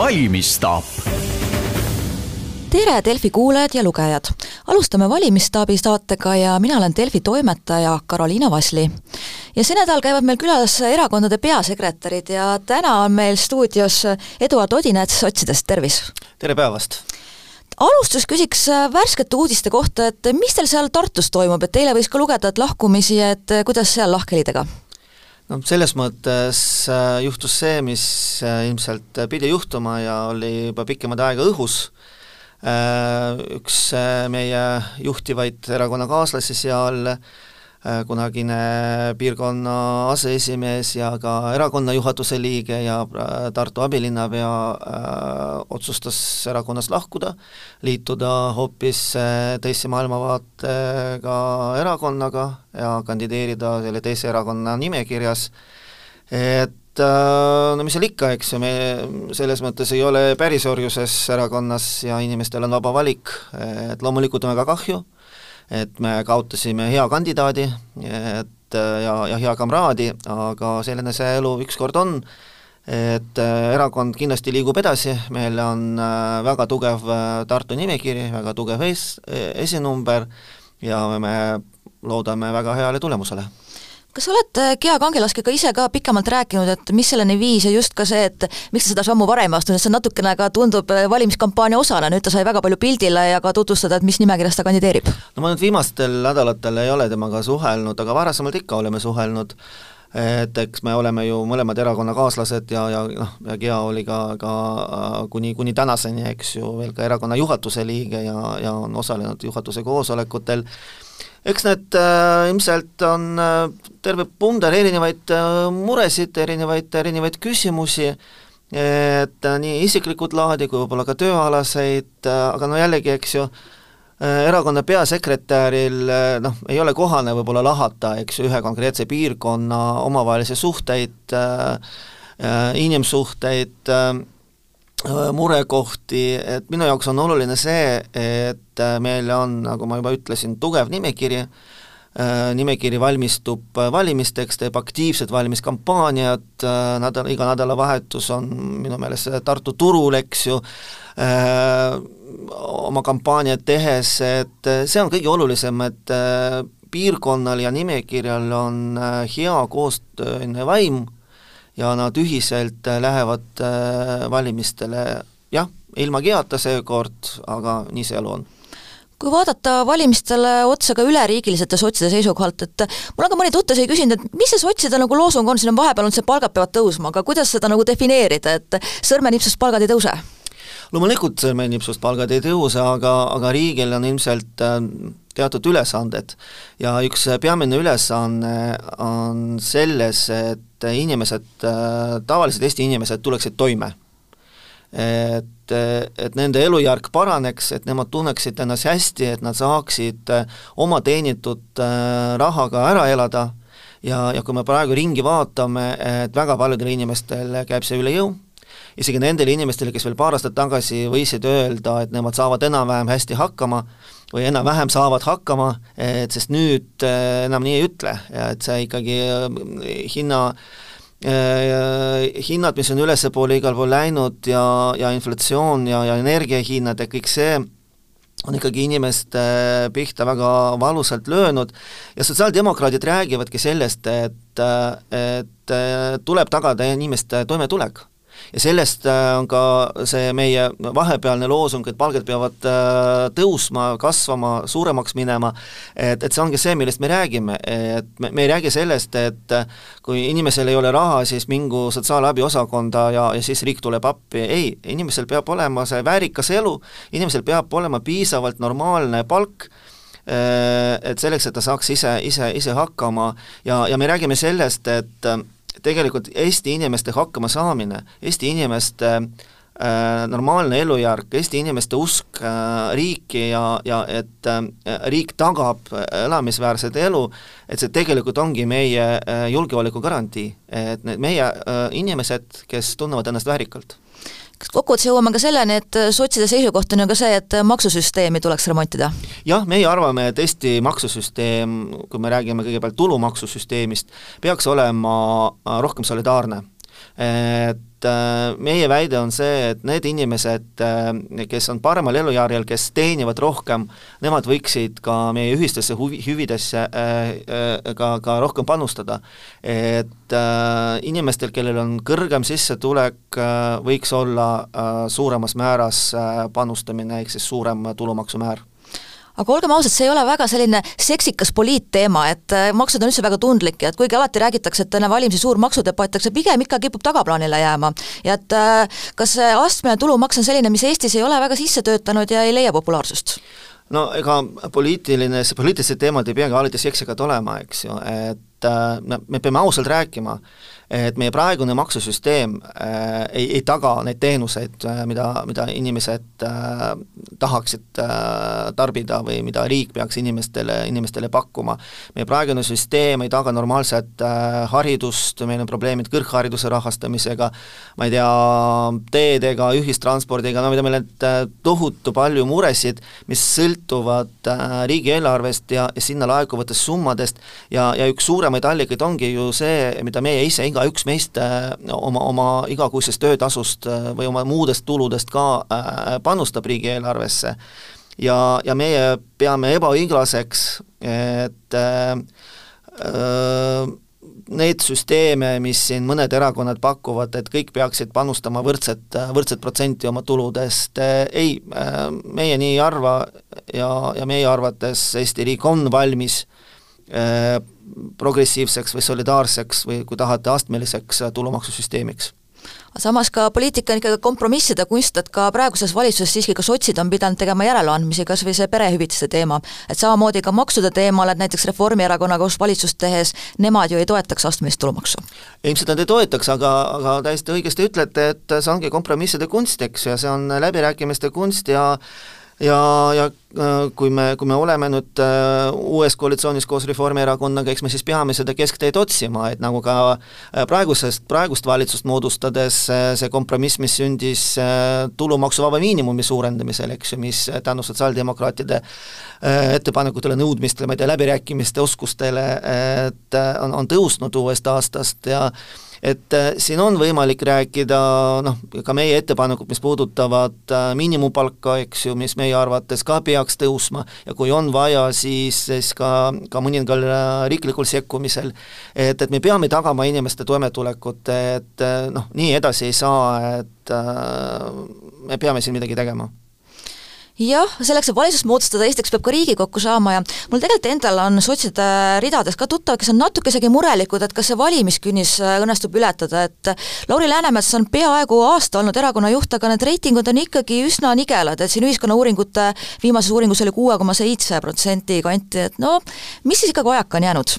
valimisstaap tere, Delfi kuulajad ja lugejad! alustame Valimisstaabi saatega ja mina olen Delfi toimetaja Karoliina Vasli. ja see nädal käivad meil külas erakondade peasekretärid ja täna on meil stuudios Eduard Odinets Sotsidest, tervis! tere päevast! alustuseks küsiks värskete uudiste kohta, et mis teil seal Tartus toimub, et eile võis ka lugeda, et lahkumisi, et kuidas seal lahkhelidega? No selles mõttes äh, juhtus see, mis äh, ilmselt pidi juhtuma ja oli juba pikemat aega õhus, äh, üks meie juhtivaid erakonnakaaslasi seal kunagine piirkonna aseesimees ja ka erakonna juhatuse liige ja äh, Tartu abilinnapea äh, otsustas erakonnast lahkuda, liituda hoopis äh, teise maailmavaatega erakonnaga ja kandideerida selle teise erakonna nimekirjas, et no mis seal ikka, eks ju, me selles mõttes ei ole pärisorjuses erakonnas ja inimestel on vaba valik, et loomulikult on väga kahju, et me kaotasime hea kandidaadi, et ja, ja hea kamraadi, aga selline see elu ükskord on, et äh, erakond kindlasti liigub edasi, meil on äh, väga tugev äh, Tartu nimekiri, väga tugev ees, esinumber ja me loodame väga heale tulemusele kas sa oled Gea Kangelaskega ise ka pikemalt rääkinud, et mis selleni viis ja just ka see, et miks ta seda sammu varem ei astunud, et see natukene ka tundub äh, valimiskampaania osana, nüüd ta sai väga palju pildile ja ka tutvustada, et mis nimekirjas ta kandideerib? no ma nüüd viimastel nädalatel ei ole temaga suhelnud, aga varasemalt ikka oleme suhelnud, et eks me oleme ju mõlemad erakonnakaaslased ja, ja noh, ja Gea oli ka, ka äh, kuni, kuni tänaseni, eks ju, veel ka erakonna juhatuse liige ja, ja on osalenud juhatuse koosolekutel, eks need äh, ilmselt on äh, terve punder erinevaid äh, muresid, erinevaid, erinevaid küsimusi, et äh, nii isiklikud laadi kui võib-olla ka tööalaseid äh,, aga no jällegi, eks ju äh,, erakonna peasekretäril äh, noh, ei ole kohane võib-olla lahata, eks ju, ühe konkreetse piirkonna omavahelisi suhteid äh,, äh, inimsuhteid Äh, murekohti, et minu jaoks on oluline see, et äh, meil on, nagu ma juba ütlesin, tugev nimekiri, äh, nimekiri valmistub valimisteks, teeb aktiivset valimiskampaaniat, nädal, iga nädalavahetus on minu meelest Tartu turul, eks ju, oma kampaaniat tehes, et see on kõige olulisem, et piirkonnal ja nimekirjal on hea koostööline vaim, ja nad ühiselt äh, lähevad äh, valimistele jah, ilma geata seekord, aga nii see elu on kui vaadata valimistele otsa ka üleriigiliselt ja sotside seisukohalt, et mul on ka mõni tuttav isegi küsinud, et mis see sotside nagu loosung on, siin on vahepeal olnud see palgad peavad tõusma, aga kuidas seda nagu defineerida, et sõrmenipsust palgad ei tõuse? loomulikult sõrmenipsust palgad ei tõuse, aga, aga riigil on ilmselt äh, teatud ülesanded ja üks peamine ülesanne on selles, et inimesed, tavalised Eesti inimesed tuleksid toime. Et, et nende elujärg paraneks, et nemad tunneksid ennast hästi, et nad saaksid oma teenitud äh, rahaga ära elada. Ja, ja kui me praegu ringi vaatame, et väga paljudel inimestel käib see üle jõu, isegi nendele inimestele, kes veel paar aastat tagasi võisid öelda, et nemad saavad enam-vähem hästi hakkama, või enam-vähem saavad hakkama, et sest nüüd äh, enam nii ei ütle. Et see ikkagi hinna äh, hinnad, mis on ülespoole igal pool läinud ja, ja inflatsioon ja, ja energiahinnad ja kõik see, on ikkagi inimeste pihta väga valusalt löönud. Ja sotsiaaldemokraadid räägivadki sellest, et, et tuleb tagada inimeste toimetulek ja sellest äh, on ka see meie vahepealne loosung, et palgad peavad äh, tõusma, kasvama, suuremaks minema, et, et see ongi see, millest me räägime, et me, me ei räägi sellest, et äh, kui inimesel ei ole raha, siis mingu sotsiaalabi osakonda ja, ja siis riik tuleb appi, ei, inimesel peab olema see väärikas elu, inimesel peab olema piisavalt normaalne palk, et selleks, et ta saaks ise, ise, ise hakkama. Ja, ja me räägime sellest, et tegelikult Eesti inimeste hakkamasaamine, Eesti inimeste äh, normaalne elujärg, Eesti inimeste usk äh, riiki ja, ja et äh, riik tagab elamisväärset elu, et see tegelikult ongi meie äh, julgeoleku garantii, et need meie äh, inimesed, kes tunnevad ennast väärikalt kokkuvõttes jõuame ka selleni, et sotside seisukoht on ju ka see, et maksusüsteemi tuleks remontida? jah, meie arvame, et Eesti maksusüsteem, kui me räägime kõigepealt tulumaksusüsteemist, peaks olema rohkem solidaarne et äh, meie väide on see, et need inimesed, äh, kes on paremal elujärjel, kes teenivad rohkem, nemad võiksid ka meie ühistesse huvi, hüvidesse ka, ka rohkem panustada. et inimestel, kellel on kõrgem sissetulek, võiks olla suuremas määras panustamine, ehk siis suurem tulumaksumäär aga olgem ausad, see ei ole väga selline seksikas poliitteema, et äh, maksud on üldse väga tundlik ja et kuigi alati räägitakse, et enne valimisi suur maksudebatt, aga see pigem ikka kipub tagaplaanile jääma. ja et äh, kas see astmeline tulumaks on selline, mis Eestis ei ole väga sisse töötanud ja ei leia populaarsust? no ega poliitiline, poliitilised teemad ei peagi alati seksikad olema, eks ju, et äh, me peame ausalt rääkima, et meie praegune maksusüsteem äh, ei, ei taga neid teenuseid äh,, mida, mida inimesed äh, tahaksid äh, tarbida või mida riik peaks inimestele, inimestele pakkuma. meie praegune süsteem ei taga normaalset äh, haridust, meil on probleemid kõrghariduse rahastamisega, ma ei tea, teedega, ühistranspordiga, no mida meil on äh, tohutu palju muresid, mis sõltuvad äh, riigieelarvest ja, ja sinna laekuvatest summadest ja, ja üks suuremaid allikaid ongi ju see, mida meie ise iga igaüks meist äh, oma, oma igakuisest töötasust äh, või oma muudest tuludest ka äh, panustab riigieelarvesse. ja, ja meie peame ebaõiglaseks, et äh, neid süsteeme, mis siin mõned erakonnad pakuvad, et kõik peaksid panustama võrdset, võrdset protsenti oma tuludest, ei, meie nii ei arva ja, ja meie arvates Eesti riik on valmis progressiivseks või solidaarseks või kui tahate, astmeliseks tulumaksusüsteemiks samas ka poliitika on ikkagi kompromisside kunst, et ka praeguses valitsuses siiski ka sotsid on pidanud tegema järeleandmisi, kas või see perehüvitiste teema. et samamoodi ka maksude teemal, et näiteks Reformierakonnaga koos valitsust tehes nemad ju ei toetaks astmelist tulumaksu. ilmselt nad ei toetaks, aga, aga täiesti õigesti ütlete, et see ongi kompromisside kunst, eks ju, ja see on läbirääkimiste kunst ja ja, ja äh, kui me, kui me oleme nüüd äh, uues koalitsioonis koos Reformierakonnaga, eks me siis peame seda keskteed otsima, et nagu ka äh, praegusest, praegust valitsust moodustades see kompromiss, mis sündis tulumaksuvaba miinimumi suurendamisel, eks ju, mis tänu sotsiaaldemokraatide ettepanekutele, nõudmistele, ma ei tea, läbirääkimiste oskustele, et on, on tõusnud uuest aastast ja et äh, siin on võimalik rääkida noh, ka meie ettepanekud, mis puudutavad äh, miinimumpalka, eks ju, mis meie arvates ka peaks tõusma. Ja kui on vaja, siis, siis ka, ka mõningal äh, riiklikul sekkumisel, et, et me peame tagama inimeste toimetulekut, et noh, nii edasi ei saa, et me peame siin midagi tegema jah, selleks, et valitsust moodustada, esiteks peab ka Riigikokku saama ja mul tegelikult endal on sotside ridades ka tuttavad, kes on natuke isegi murelikud, et kas see valimiskünnis äh, õnnestub ületada, et Lauri Läänemets on peaaegu aasta olnud erakonna juht, aga need reitingud on ikkagi üsna nigelad, et siin ühiskonnauuringute viimases uuringus oli kuue koma seitse protsenti kanti, et no mis siis ikkagi vajaka on jäänud?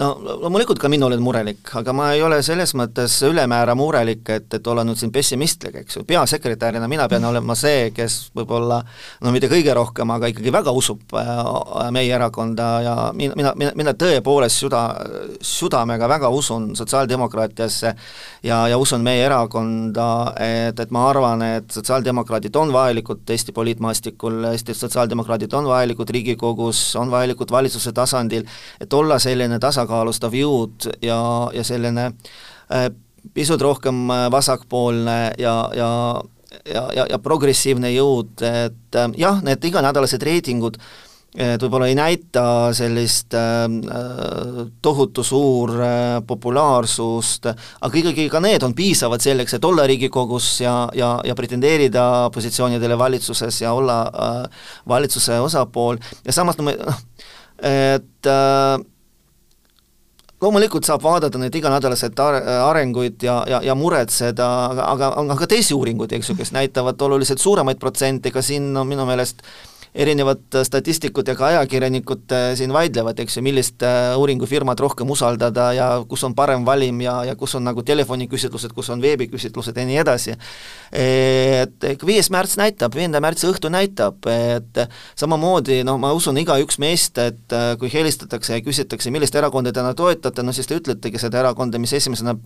No loomulikult ka mina olen murelik, aga ma ei ole selles mõttes ülemäära murelik, et, et olla nüüd siin pessimistlik, eks ju, peasekretärina mina pean olema see, kes võib-olla no mitte kõige rohkem, aga ikkagi väga usub äh, meie erakonda ja mina, mina, mina, mina tõepoolest süda, südamega väga usun sotsiaaldemokraatiasse ja, ja usun meie erakonda, et, et ma arvan, et sotsiaaldemokraadid on vajalikud Eesti poliitmaastikul, Eesti sotsiaaldemokraadid on vajalikud Riigikogus, on vajalikud valitsuse tasandil, et olla selline tasakaal tasakaalustav jõud ja, ja selline äh, pisut rohkem äh, vasakpoolne ja, ja ja, ja, ja progressiivne jõud, et äh, jah, need iganädalased reitingud et võib-olla ei näita sellist äh, tohutu suur äh, populaarsust, aga ikkagi ka need on piisavad selleks, et olla Riigikogus ja, ja, ja pretendeerida positsioonidele valitsuses ja olla äh, valitsuse osapool. Ja samas no me noh, et äh, loomulikult saab vaadata neid iganädalaseid arenguid ja, ja, ja muretseda, aga, aga on ka teisi uuringuid, eks ju, kes näitavad oluliselt suuremaid protsente, ka siin on minu meelest äh, erinevad statistikud ja ka ajakirjanikud äh, siin vaidlevad, eks ju, millist äh, uuringufirmat rohkem usaldada ja kus on parem valim ja, ja kus on nagu telefoniküsitlused, kus on veebiküsitlused ja nii edasi. Et viies märts näitab, viienda märtsi õhtu näitab, et samamoodi noh, ma usun, igaüks meist, et äh, kui helistatakse ja küsitakse, millist erakonda täna toetate, no siis te ütletegi seda erakonda, mis esimesena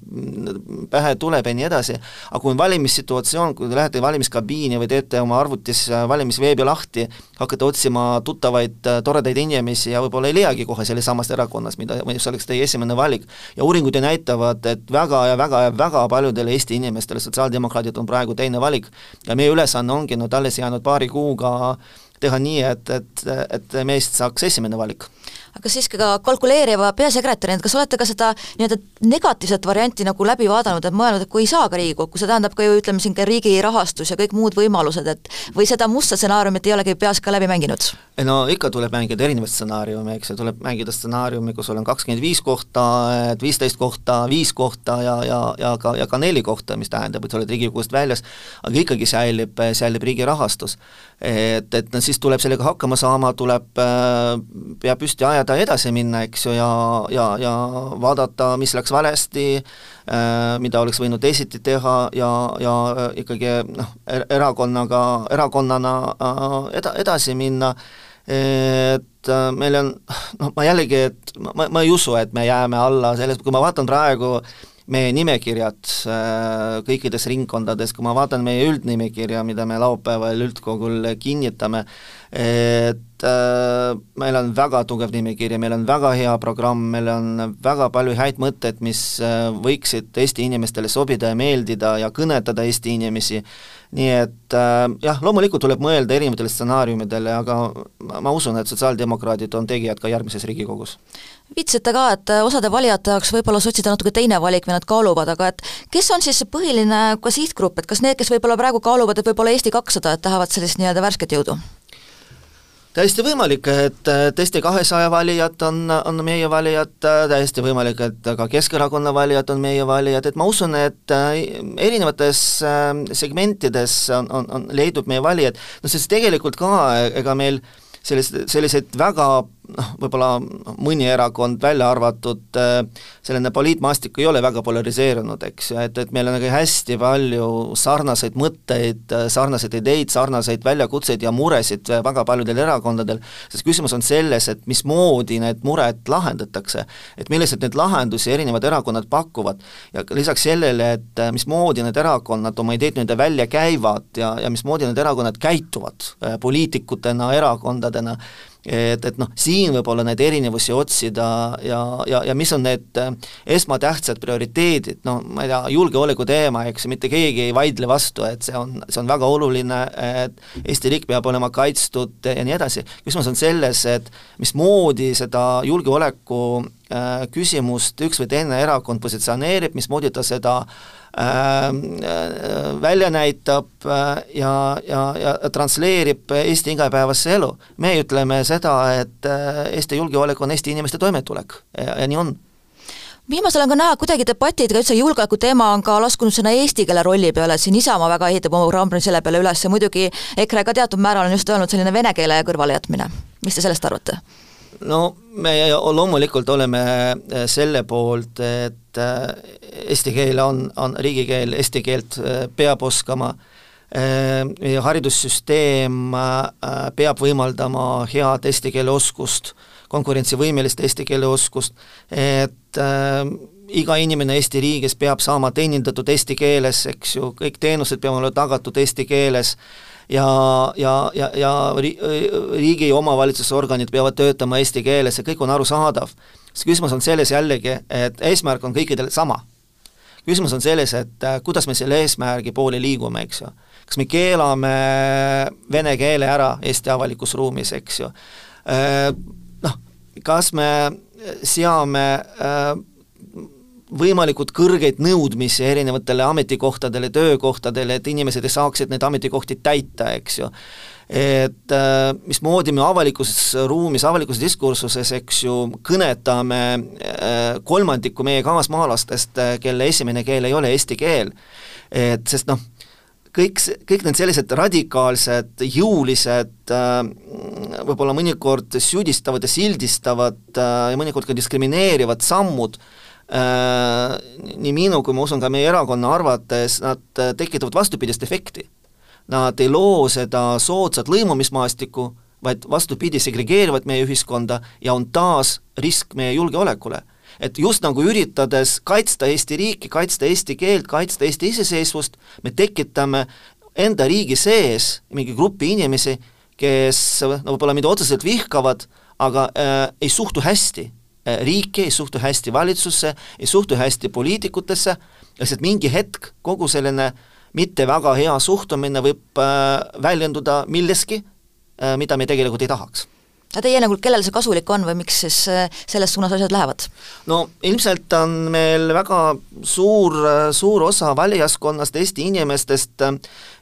pähe tuleb ja nii edasi, aga kui on valimissituatsioon, kui te lähete valimiskabiini või teete oma arvutis valimisveebi lahti hakkate otsima tuttavaid toredaid inimesi ja võib-olla ei leiagi kohe selles samas erakonnas, mida, mis oleks teie esimene valik. ja uuringud ju näitavad, et väga ja väga ja väga paljudele Eesti inimestele sotsiaaldemokraadid on praegu teine valik ja meie ülesanne ongi nüüd alles jäänud paari kuuga teha nii, et, et, et meist saaks esimene valik aga siiski ka kalkuleeriva peasekretärina, et kas olete ka seda nii-öelda negatiivset varianti nagu läbi vaadanud, et mõelnud, et kui ei saa ka Riigikokku, see tähendab ka ju ütleme siin ka riigi rahastus ja kõik muud võimalused, et või seda musta stsenaariumit ei olegi peas ka läbi mänginud? no ikka tuleb mängida erinevaid stsenaariume, eks ju, tuleb mängida stsenaariumi, kus on kakskümmend viis kohta, et viisteist kohta, viis kohta ja, ja, ja ka, ja ka neli kohta, mis tähendab, et sa oled Riigikogust väljas, aga ikkagi säilib, säilib riigi rahastus. Et, et no siis tuleb sellega hakkama saama, tuleb äh, pea püsti ajada, jääda edasi minna, eks ju, ja, ja, ja vaadata, mis läks valesti äh,, mida oleks võinud teisiti teha ja, ja äh, ikkagi noh, er-, erakonnaga, erakonnana äh, eda-, edasi minna, et äh, meil on, noh, ma jällegi, et ma, ma ei usu, et me jääme alla selles, kui ma vaatan praegu meie nimekirjad äh, kõikides ringkondades, kui ma vaatan meie üldnimekirja, mida me laupäeval üldkogul kinnitame, et äh, meil on väga tugev nimekiri, meil on väga hea programm, meil on väga palju häid mõtteid, mis äh, võiksid Eesti inimestele sobida ja meeldida ja kõnetada Eesti inimesi, nii et äh, jah, loomulikult tuleb mõelda erinevatele stsenaariumidele, aga ma, ma usun, et sotsiaaldemokraadid on tegijad ka järgmises Riigikogus. viitasite ka, et osade valijate jaoks võib-olla sotside natuke teine valik või nad kaaluvad, aga et kes on siis põhiline ka sihtgrupp, et kas need, kes võib-olla praegu kaaluvad, et võib-olla Eesti kakssada, et tahavad sellist nii-öelda värsket jõudu? Täiesti võimalik, et tõesti kahesaja valijad on, on meie valijad, täiesti võimalik, et ka Keskerakonna valijad on meie valijad, et ma usun, et äh, erinevates äh, segmentides on, on, on, leidub meie valijaid, no sest tegelikult ka ega meil sellised, selliseid väga noh, võib-olla mõni erakond välja arvatud, äh, selline poliitmaastik ei ole väga polariseerunud, eks ju, et, et meil on nagu hästi palju sarnaseid mõtteid, äh, sarnaseid ideid, sarnaseid väljakutseid ja muresid äh, väga paljudel erakondadel, sest küsimus on selles, et mismoodi need mured lahendatakse. et milliseid neid lahendusi erinevad erakonnad pakuvad ja lisaks sellele, et mismoodi need erakonnad oma ideid nii-öelda välja käivad ja, ja mismoodi need erakonnad käituvad poliitikutena, erakondadena, et, et noh, siin võib-olla neid erinevusi otsida ja, ja, ja mis on need äh, esmatähtsad prioriteedid, no ma ei tea, julgeoleku teema, eks ju, mitte keegi ei vaidle vastu, et see on, see on väga oluline, et Eesti riik peab olema kaitstud ja nii edasi. küsimus on selles, et mismoodi seda julgeoleku äh, küsimust üks või teine erakond positsioneerib, mismoodi ta seda äh, välja näitab äh, ja, ja, ja transleerib Eesti igapäevasse elu. meie ütleme seda, et äh, Eesti julgeolek on Eesti inimeste toimetulek ja, ja nii on viimasel on ka näha, kuidagi debatid ka üldse julgeoleku teema on ka laskunud sinna eesti keele rolli peale, siin Isamaa väga ehitab oma programmi selle peale üles ja muidugi EKRE ka teatud määral on just öelnud selline vene keele kõrvalejätmine. mis te sellest arvate? no me loomulikult oleme selle poolt, et et äh, eesti keel on, on riigikeel, eesti keelt äh, peab oskama, äh, meie haridussüsteem peab võimaldama head eesti keele oskust, konkurentsivõimelist eesti keele oskust, et iga inimene Eesti riigis peab saama teenindatud eesti keeles, eks ju, kõik teenused peavad olema tagatud eesti keeles ja, ja, ja, ja riigi omavalitsusorganid peavad töötama eesti keeles ja kõik on arusaadav siis küsimus on selles jällegi, et eesmärk on kõikidel sama. küsimus on selles, et äh, kuidas me selle eesmärgi poole liigume, eks ju. kas me keelame vene keele ära Eesti avalikus ruumis, eks ju. Äh, noh, kas me seame äh, võimalikult kõrgeid nõudmisi erinevatele ametikohtadele, töökohtadele, et inimesed saaksid neid ametikohti täita, eks ju et äh, mismoodi me avalikus ruumis, avalikus diskursuses, eks ju, kõnetame äh, kolmandikku meie kaasmaalastest, äh, kelle esimene keel ei ole eesti keel. et sest noh, kõik, kõik need sellised radikaalsed, jõulised, võib-olla mõnikord süüdistavad ja sildistavad ja mõnikord ka diskrimineerivad sammud, nii minu kui ma usun ka meie erakonna arvates, nad tekitavad vastupidist efekti nad ei loo seda soodsat lõimumismaastikku, vaid vastupidi, segregeerivad meie ühiskonda ja on taas risk meie julgeolekule. et just nagu üritades kaitsta Eesti riiki, kaitsta eesti keelt, kaitsta Eesti iseseisvust, me tekitame enda riigi sees mingi grupi inimesi, kes no võib-olla mitte otseselt vihkavad, aga äh, ei suhtu hästi äh, riiki, ei suhtu hästi valitsusse, ei suhtu hästi poliitikutesse, lihtsalt mingi hetk kogu selline mitte väga hea suhtumine võib äh, väljenduda milleski äh,, mida me tegelikult ei tahaks teie hinnangul, kellele see kasulik on või miks siis äh, selles suunas asjad lähevad? no ilmselt on meil väga suur, suur osa valijaskonnast, Eesti inimestest,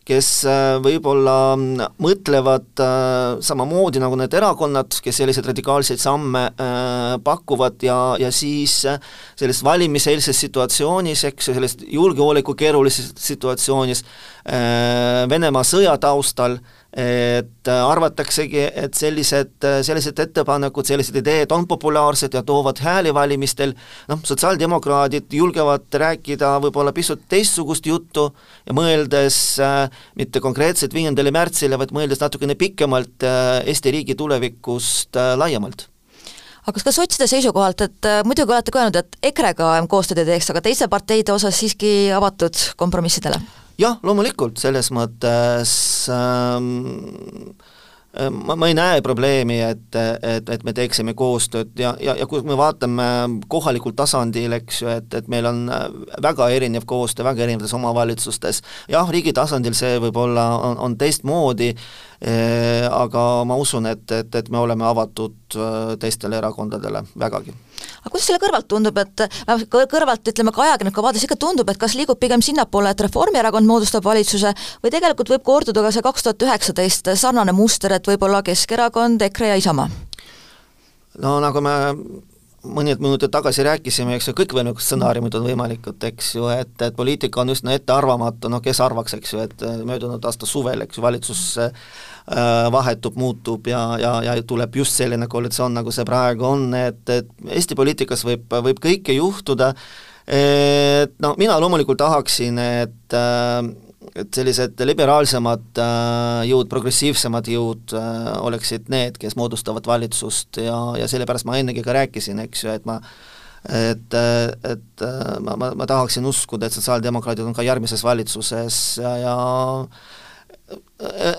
kes äh, võib-olla mõtlevad äh, samamoodi nagu need erakonnad, kes selliseid radikaalseid samme pakuvad ja, ja siis selles valimiseelses situatsioonis, eks ju, selles julgeoleku keerulises situatsioonis, Venemaa sõja taustal, et arvataksegi, et sellised, sellised ettepanekud, sellised ideed on populaarsed ja toovad hääli valimistel, noh, sotsiaaldemokraadid julgevad rääkida võib-olla pisut teistsugust juttu ja mõeldes äh, mitte konkreetselt viiendale märtsile, vaid mõeldes natukene pikemalt äh, Eesti riigi tulevikust äh, laiemalt aga kas ka sotside seisukohalt, et äh, muidugi olete ka öelnud, et EKRE-ga koostööd ei teeks, aga teiste parteide osas siiski avatud kompromissidele? Jah, loomulikult, selles mõttes ähm, ähm, ma, ma ei näe probleemi, et, et, et me teeksime koostööd ja, ja, ja kui me vaatame kohalikul tasandil, eks ju, et, et meil on väga erinev koostöö väga erinevates omavalitsustes, jah, riigi tasandil see võib-olla on, on teistmoodi, äh, aga ma usun, et, et, et me oleme avatud äh, teistele erakondadele vägagi aga kuidas selle kõrvalt tundub, et kõrvalt ütleme ka ajakirjaniku vaades ikka tundub, et kas liigub pigem sinnapoole, et Reformierakond moodustab valitsuse või tegelikult võib korduda ka see kaks tuhat üheksateist sarnane muster, et võib-olla Keskerakond, EKRE ja Isamaa? no nagu me mõned minutid tagasi rääkisime, eks ju, kõikvõimalikud stsenaariumid on võimalikud, eks ju, et, et poliitika on üsna ettearvamatu, noh kes arvaks, eks ju, et möödunud aasta suvel, eks ju, valitsus äh, vahetub, muutub ja, ja, ja tuleb just selline koalitsioon, nagu see praegu on, et, et Eesti poliitikas võib, võib kõike juhtuda, et no mina loomulikult tahaksin, et äh, et sellised liberaalsemad äh, jõud, progressiivsemad jõud äh, oleksid need, kes moodustavad valitsust ja, ja sellepärast ma ennegi ka rääkisin, eks ju, et ma et, et ma, ma, ma tahaksin uskuda, et sotsiaaldemokraadid on ka järgmises valitsuses ja, ja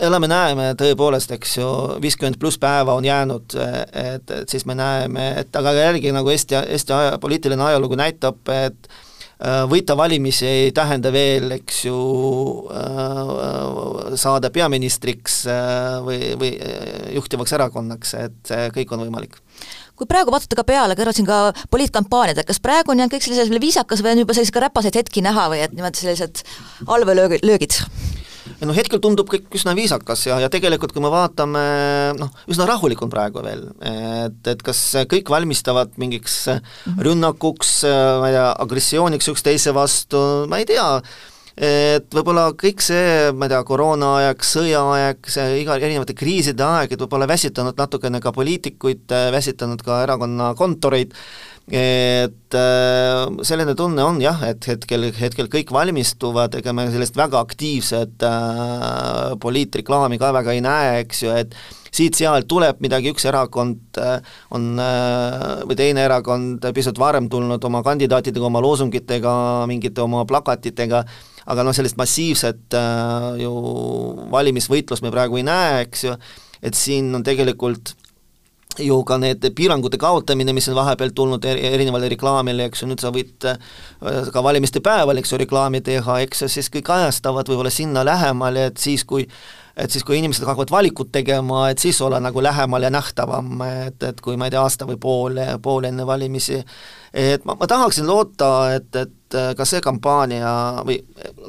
elame-näeme tõepoolest, eks ju, viiskümmend pluss päeva on jäänud, et, et siis me näeme, et aga järgi nagu Eesti, Eesti aja, poliitiline ajalugu näitab, et Äh, võita valimisi ei tähenda veel, eks ju, äh, saada peaministriks äh, või, või juhtivaks erakonnaks, et kõik on võimalik kui praegu vaadata ka peale, kõrvaldasin ka poliitkampaaniad, et kas praegu on jäänud kõik sellised viisakas või on juba selliseid ka räpaseid hetki näha või et niimoodi sellised allveelöögid, löögid? No hetkel tundub kõik üsna viisakas ja, ja tegelikult kui me vaatame noh, üsna rahulik on praegu veel, et, et kas kõik valmistavad mingiks rünnakuks, ma ei tea, agressiooniks üksteise vastu, ma ei tea, et võib-olla kõik see, ma ei tea, koroonaaeg, sõjaaeg, see iga, erinevate kriiside aeg, et võib-olla väsitanud natukene ka poliitikuid, väsitanud ka erakonna kontoreid, et äh, selline tunne on jah, et hetkel, hetkel kõik valmistuvad, ega me sellist väga aktiivset äh, poliitreklaami ka väga ei näe, eks ju, et siit-sealt tuleb midagi, üks erakond äh, on äh, või teine erakond pisut varem tulnud oma kandidaatidega, oma loosungitega, mingite oma plakatitega, aga noh, sellist massiivset äh, ju valimisvõitlust me praegu ei näe, eks ju, et siin on tegelikult ju ka need piirangute kaotamine, mis on vahepeal tulnud erinevale reklaamile, eks ju, nüüd sa võid äh, ka valimiste päeval, eks ju, reklaami teha, eks siis kõik ajastavad võib-olla sinna lähemale, et siis, kui et siis, kui inimesed hakkavad valikut tegema, et siis olla nagu lähemal ja nähtavam, et, et kui ma ei tea, aasta või pool, pool enne valimisi, et ma, ma tahaksin loota, et, et ka see kampaania või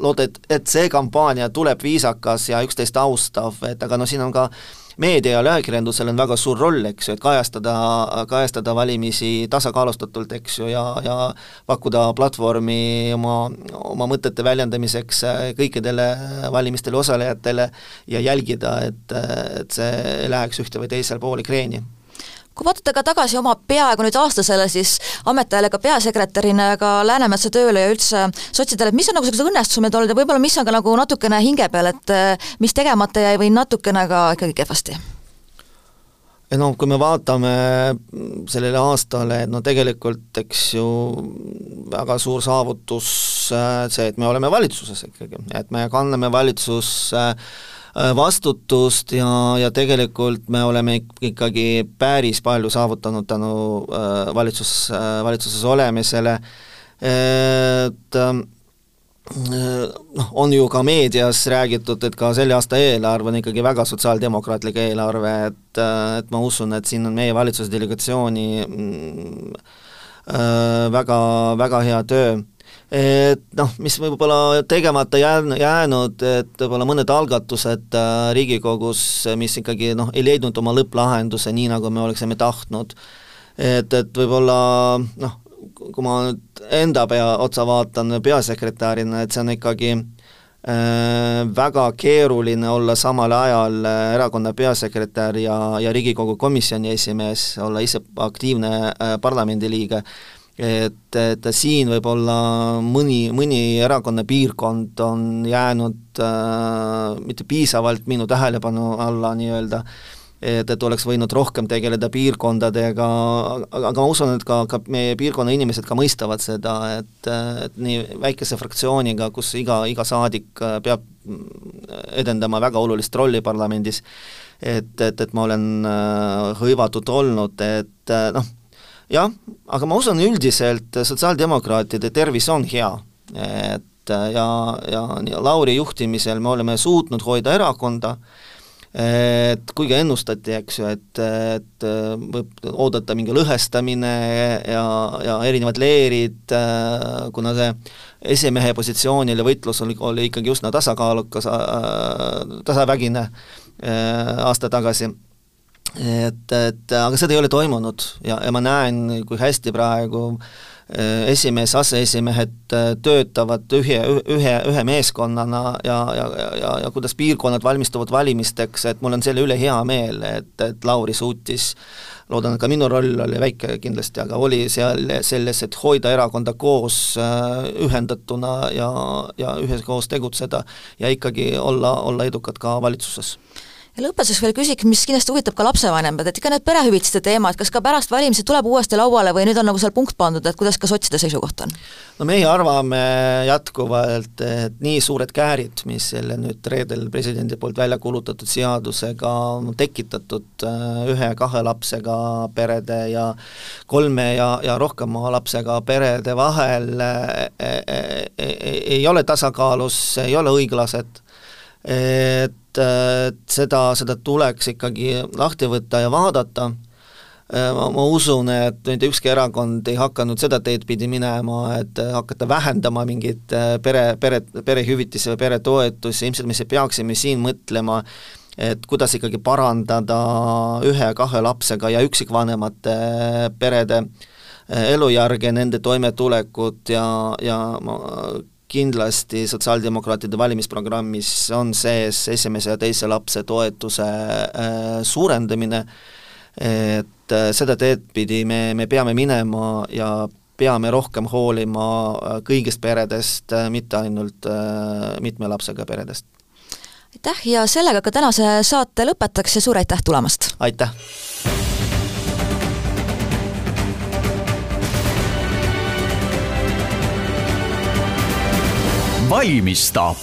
loota, et, et see kampaania tuleb viisakas ja üksteist austav, et aga noh, siin on ka äh, meedial ja ajakirjandusel on väga suur roll, eks ju, et kajastada, kajastada valimisi tasakaalustatult, eks ju, ja, ja pakkuda platvormi oma, oma mõtete väljendamiseks kõikidele valimistele osalejatele ja jälgida, et, et see läheks ühte või teisele poole kreeni kui vaadata ka tagasi oma peaaegu nüüd aastasele siis ametiajale ka peasekretärina ja ka Läänemetsa tööle ja üldse sotsidele, et mis on nagu sellised õnnestused olnud ja võib-olla mis on ka nagu natukene hinge peal, et eh, mis tegemata jäi või natukene ka ikkagi kehvasti? no kui me vaatame sellele aastale, et no tegelikult eks ju väga suur saavutus eh, see, et me oleme valitsuses ikkagi, et me kanname valitsus äh, vastutust ja, ja tegelikult me oleme ikkagi päris palju saavutanud tänu valitsus, valitsuses olemisele, et noh, on ju ka meedias räägitud, et ka selle aasta eelarve on ikkagi väga sotsiaaldemokraatlik eelarve, et, et ma usun, et siin on meie valitsuse delegatsiooni mm, äh, väga, väga hea töö. Et noh, mis võib-olla tegemata jään-, jäänud, et võib-olla mõned algatused äh, Riigikogus, mis ikkagi noh, ei leidnud oma lõpplahenduse, nii nagu me oleksime tahtnud. et, et võib-olla noh, kui ma nüüd enda pea otsa vaatan peasekretärina, et see on ikkagi äh, väga keeruline olla samal ajal äh, erakonna peasekretär ja, ja Riigikogu komisjoni esimees, olla ise aktiivne parlamendiliige, et, et siin võib-olla mõni, mõni erakonna piirkond on jäänud äh, mitte piisavalt minu tähelepanu alla nii-öelda äh,, et, et oleks võinud rohkem tegeleda piirkondadega, aga, ma usun, et ka, ka meie piirkonna inimesed ka mõistavad seda, et, et nii väikese fraktsiooniga, kus iga, iga saadik peab edendama väga olulist rolli parlamendis, et, et, et ma olen äh, hõivatud olnud, et äh, noh, jah, aga ma usun üldiselt sotsiaaldemokraatide tervis on hea, et ja, ja Lauri juhtimisel me oleme suutnud hoida erakonda, et kuigi ennustati, eks ju, et, et võib oodata mingi lõhestamine ja, ja erinevad leerid, kuna see esimehe positsioonil ja võitlus oli, oli ikkagi üsna tasakaalukas, tasavägine aasta tagasi et, et aga seda ei ole toimunud ja, ja ma näen, kui hästi praegu Äh, esimees, aseesimehed äh, töötavad ühe, ühe, ühe meeskonnana ja, ja, ja, ja kuidas piirkonnad valmistuvad valimisteks, et mul on selle üle hea meel, et, et Lauri suutis loodan, ka minu roll oli väike kindlasti, aga oli seal selles, et hoida erakonda koos äh, ühendatuna ja, ja üheskoos tegutseda ja ikkagi olla, olla edukad ka valitsuses ja lõpetuseks veel küsiks, mis kindlasti huvitab ka lapsevanemaid, et ikka need perehüvitiste teemad, kas ka pärast valimisi tuleb uuesti lauale või nüüd on nagu seal punkt pandud, et kuidas ka sotside seisukoht on? no meie arvame jätkuvalt, et nii suured käärid, mis selle nüüd reedel presidendi poolt välja kuulutatud seadusega on tekitatud äh, ühe-kahe lapsega perede ja kolme ja, ja rohkema lapsega perede vahel, äh, äh, ei ole tasakaalus, ei ole õiglased, et et seda, seda tuleks ikkagi lahti võtta ja vaadata, ma, ma usun, et mitte ükski erakond ei hakanud seda teed pidi minema, et hakata vähendama mingeid pere, pere, perehüvitisi või peretoetusi, ilmselt me peaksime siin mõtlema, et kuidas ikkagi parandada ühe-kahe lapsega ja üksikvanemate perede elujärge, nende toimetulekut ja, ja ma kindlasti sotsiaaldemokraatide valimisprogrammis on sees esimese ja teise lapse toetuse äh, suurendamine, et äh, seda teed pidi me, me peame minema ja peame rohkem hoolima äh, kõigist peredest, mitte ainult mitme lapsega peredest. aitäh ja sellega ka tänase saate lõpetaks ja suur aitäh tulemast! aitäh! Valmistaap